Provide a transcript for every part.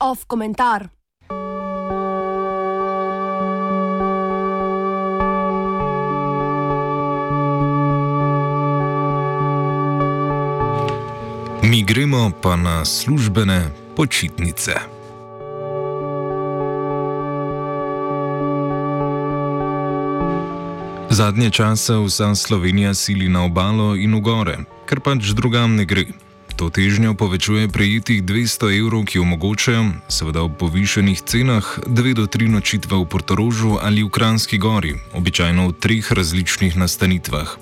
Off komentar. Mi gremo pa na službene počitnice. Zadnje čase vsa Slovenija sili na obalo in v gore, ker pač drugam ne gre. To težnjo povečuje prejetih 200 evrov, ki omogočajo, seveda ob povišenih cenah, dve do tri nočitve v Portorožu ali v Kranski gori, običajno v treh različnih nastanitvah.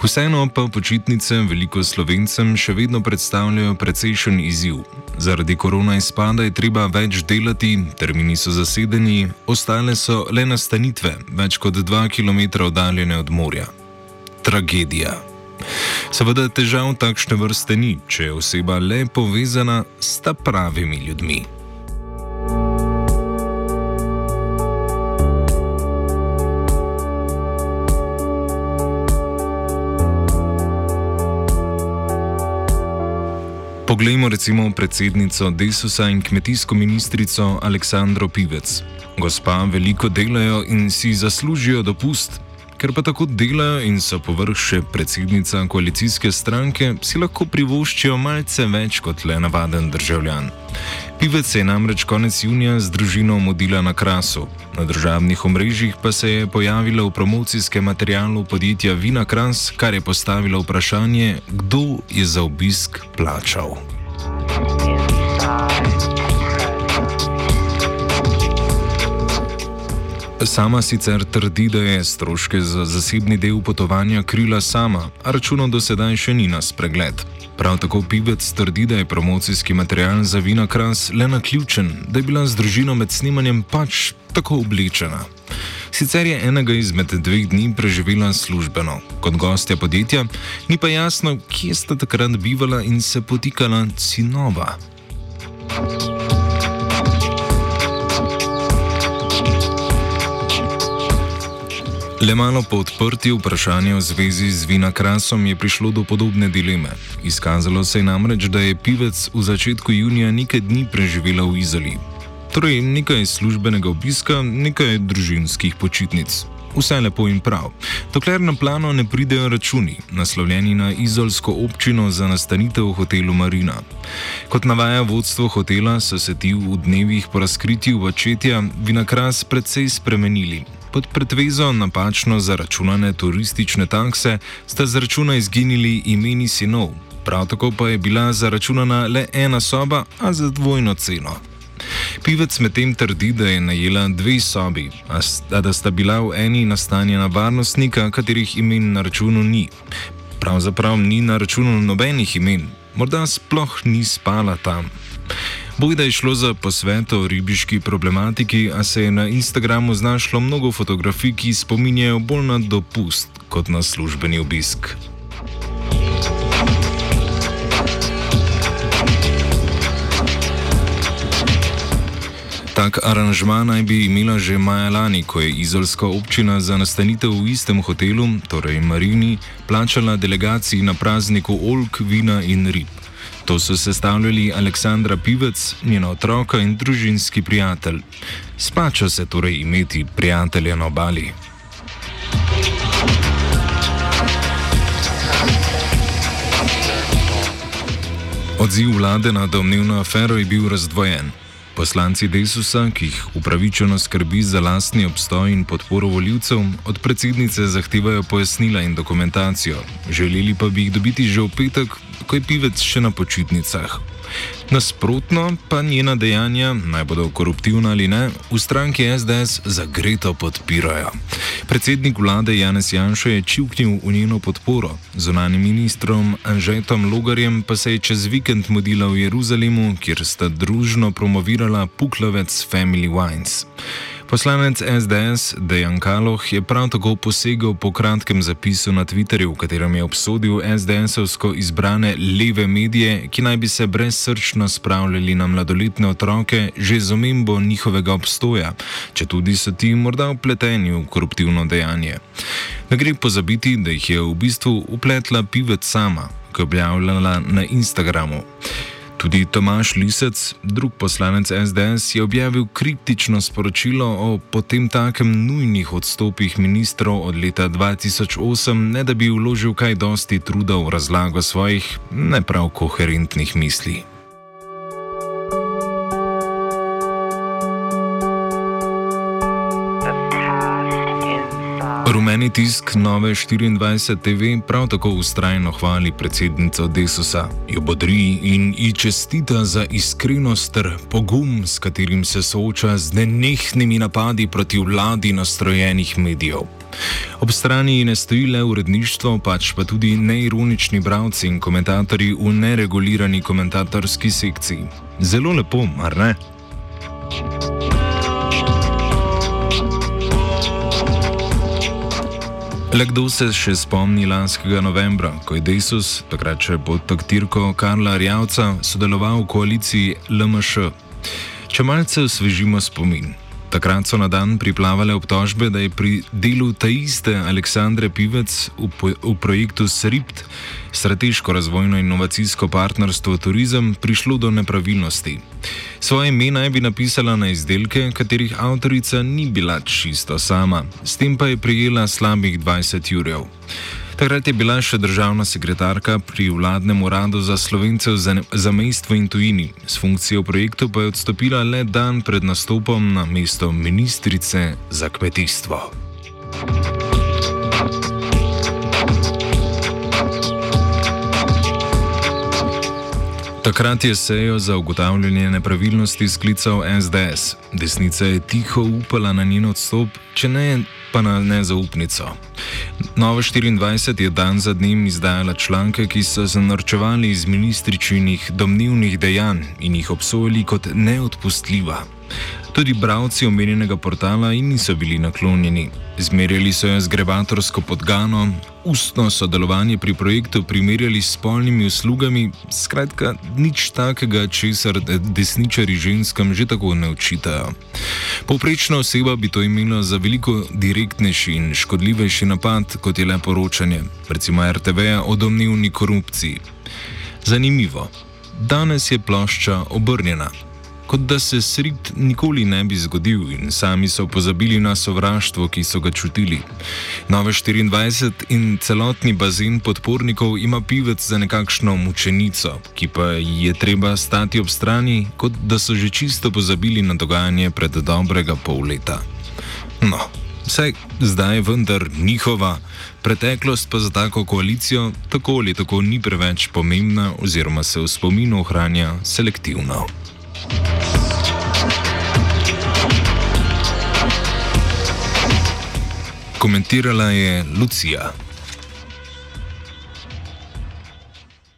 Vseeno pa počitnice veliko slovencem še vedno predstavljajo precejšen izziv. Zaradi korona izpada je treba več delati, termini so zasedeni, ostale so le nastanitve, več kot 2 km oddaljene od morja. Tragedija. Seveda težav takšne vrste ni, če je oseba le povezana s ta pravimi ljudmi. Poglejmo recimo predsednico Desusa in kmetijsko ministrico Aleksandro Pivec. Gospa veliko delajo in si zaslužijo dopust, ker pa tako delajo in so povrh še predsednica koalicijske stranke, si lahko privoščijo malce več kot le navaden državljan. Pivec se je namreč konec junija z družino modila na krasu. Na državnih omrežjih pa se je pojavila v promocijskem materialu podjetja Vina Kras, kar je postavilo vprašanje, kdo je za obisk plačal. Sama sicer trdi, da je stroške za zasebni del potovanja krila sama, a računa do sedaj še ni na spregled. Prav tako pivec trdi, da je promocijski material za vina kras le na ključen, da je bila z družino med snemanjem pač tako oblečena. Sicer je enega izmed dveh dni preživela službeno, kot gostja podjetja, ni pa jasno, kje sta takrat bivala in se potikala sinova. Le malo po odprtju vprašanja v zvezi z vina krasom je prišlo do podobne dileme. Izkazalo se je namreč, da je pivec v začetku junija nekaj dni preživela v Izoli. Torej, nekaj službenega obiska, nekaj družinskih počitnic. Vse lepo in prav. Dokler na plano ne pridejo računi, naslovljeni na izolsko občino za nastanitev v hotelu Marina. Kot navaja vodstvo hotela, so se ti v dnevih po razkritju vačetja vinakras precej spremenili. Pod pretvezo napačno zaračunane turistične takse sta z računa izginili imeni sinov, prav tako pa je bila zaračunana le ena soba, a za dvojno ceno. Pivec medtem trdi, da je najela dve sobi, a da sta bila v eni nastanjena varnostnika, katerih imen na računu ni. Pravzaprav ni na računu nobenih imen, morda sploh ni spala tam. Bojda je šlo za posvet o ribiški problematiki, a se je na Instagramu znašlo mnogo fotografij, ki spominjajo bolj na dopust kot na službeni obisk. Tak aranžma naj bi imela že maja lani, ko je izolska občina za nastanitev v istem hotelu, torej Marini, plačala delegaciji na prazniku Olk, vina in rib. To so sestavljali Aleksandra Pivec, njena otroka in družinski prijatelj. Splača se torej imeti prijatelje na obali. Odziv vlade na domnevno afero je bil razdvojen. Poslanci Desusa, ki jih upravičeno skrbi za lastni obstoj in podporo voljivcev, od predsednice zahtevajo pojasnila in dokumentacijo. Želeli pa bi jih dobiti že v petek, ko je pivec še na počitnicah. Nasprotno pa njena dejanja, naj bodo koruptivna ali ne, v stranki SDS zagreto podpirajo. Predsednik vlade Janez Janša je čivknil v njeno podporo, zunanim ministrom Anžetom Logarjem pa se je čez vikend modila v Jeruzalemu, kjer sta družno promovirala puklovec Family Wines. Poslanec SDS Dejan Kaloh je prav tako posegel po kratkem zapisu na Twitterju, v katerem je obsodil SDS-ovsko izbrane leve medije, ki naj bi se brezsrčno spravljali na mladoletne otroke že z omembo njihovega obstoja, če tudi so ti morda upleteni v koruptivno dejanje. Ne gre pozabiti, da jih je v bistvu upletla pivec sama, ki je objavljala na Instagramu. Tudi Tomaš Lisec, drug poslanec SDS, je objavil kritično sporočilo o potem takem nujnih odstopih ministrov od leta 2008, ne da bi vložil kaj dosti truda v razlago svojih ne prav koherentnih misli. Rumeni tisk Nove 24 TV prav tako ustrajno hvali predsednico Desusa, jo bodri in ji čestita za iskrenost ter pogum, s katerim se sooča z nenehnimi napadi proti vladi nastrojenih medijev. Ob strani ne stoji le uredništvo, pač pa tudi neironični bravci in komentatorji v neregulirani komentatorski sekciji. Zelo lepo, mar ne? Le kdo se še spomni lanskega novembra, ko je Desus, takrat še pod taktirko Karla Rjavca, sodeloval v koaliciji LMŠ? Če malce osvežimo spomin. Takrat so na dan priplavale obtožbe, da je pri delu ta iste Aleksandre Pivec v, v projektu SRIPT, strateško razvojno inovacijsko partnerstvo turizem, prišlo do nepravilnosti. Svoje ime naj bi napisala na izdelke, katerih avtorica ni bila čisto sama, s tem pa je prijela slabih 20 jurjev. Takrat je bila še državna sekretarka pri vladnem uradu za slovence za mestvo in tujini, s funkcijo projektu pa je odstopila le dan pred nastopom na mesto ministrice za kmetijstvo. Takrat je sejo za ugotavljanje nepravilnosti sklical SDS. Desnica je tiho upala na njen odstop, če ne pa na nezaupnico. Nova 24 je dan za dnem izdajala članke, ki so se norčevali iz ministričinih domnevnih dejanj in jih obsojali kot neodpustljiva. Tudi bravci omenjenega portala jim niso bili naklonjeni. Zmerjali so jo z grebatorsko podgano, ustno sodelovanje pri projektu primerjali s spolnimi uslugami, skratka, nič takega, česar desničari ženskam že tako ne učitajo. Povprečna oseba bi to imela za veliko direktnejši in škodljivejši napad, kot je le poročanje, recimo RTV o domnevni korupciji. Zanimivo. Danes je plošča obrnjena kot da se srit nikoli ne bi zgodil in sami so pozabili na sovraštvo, ki so ga čutili. Nove 24 in celotni bazen podpornikov ima pivec za nekakšno mučenico, ki pa je treba stati ob strani, kot da so že čisto pozabili na dogajanje pred dobrega pol leta. No. Vse zdaj je vendar njihova, preteklost pa za tako koalicijo tako ali tako ni preveč pomembna, oziroma se v spominu ohranja selektivno. Komentirala je Lucija.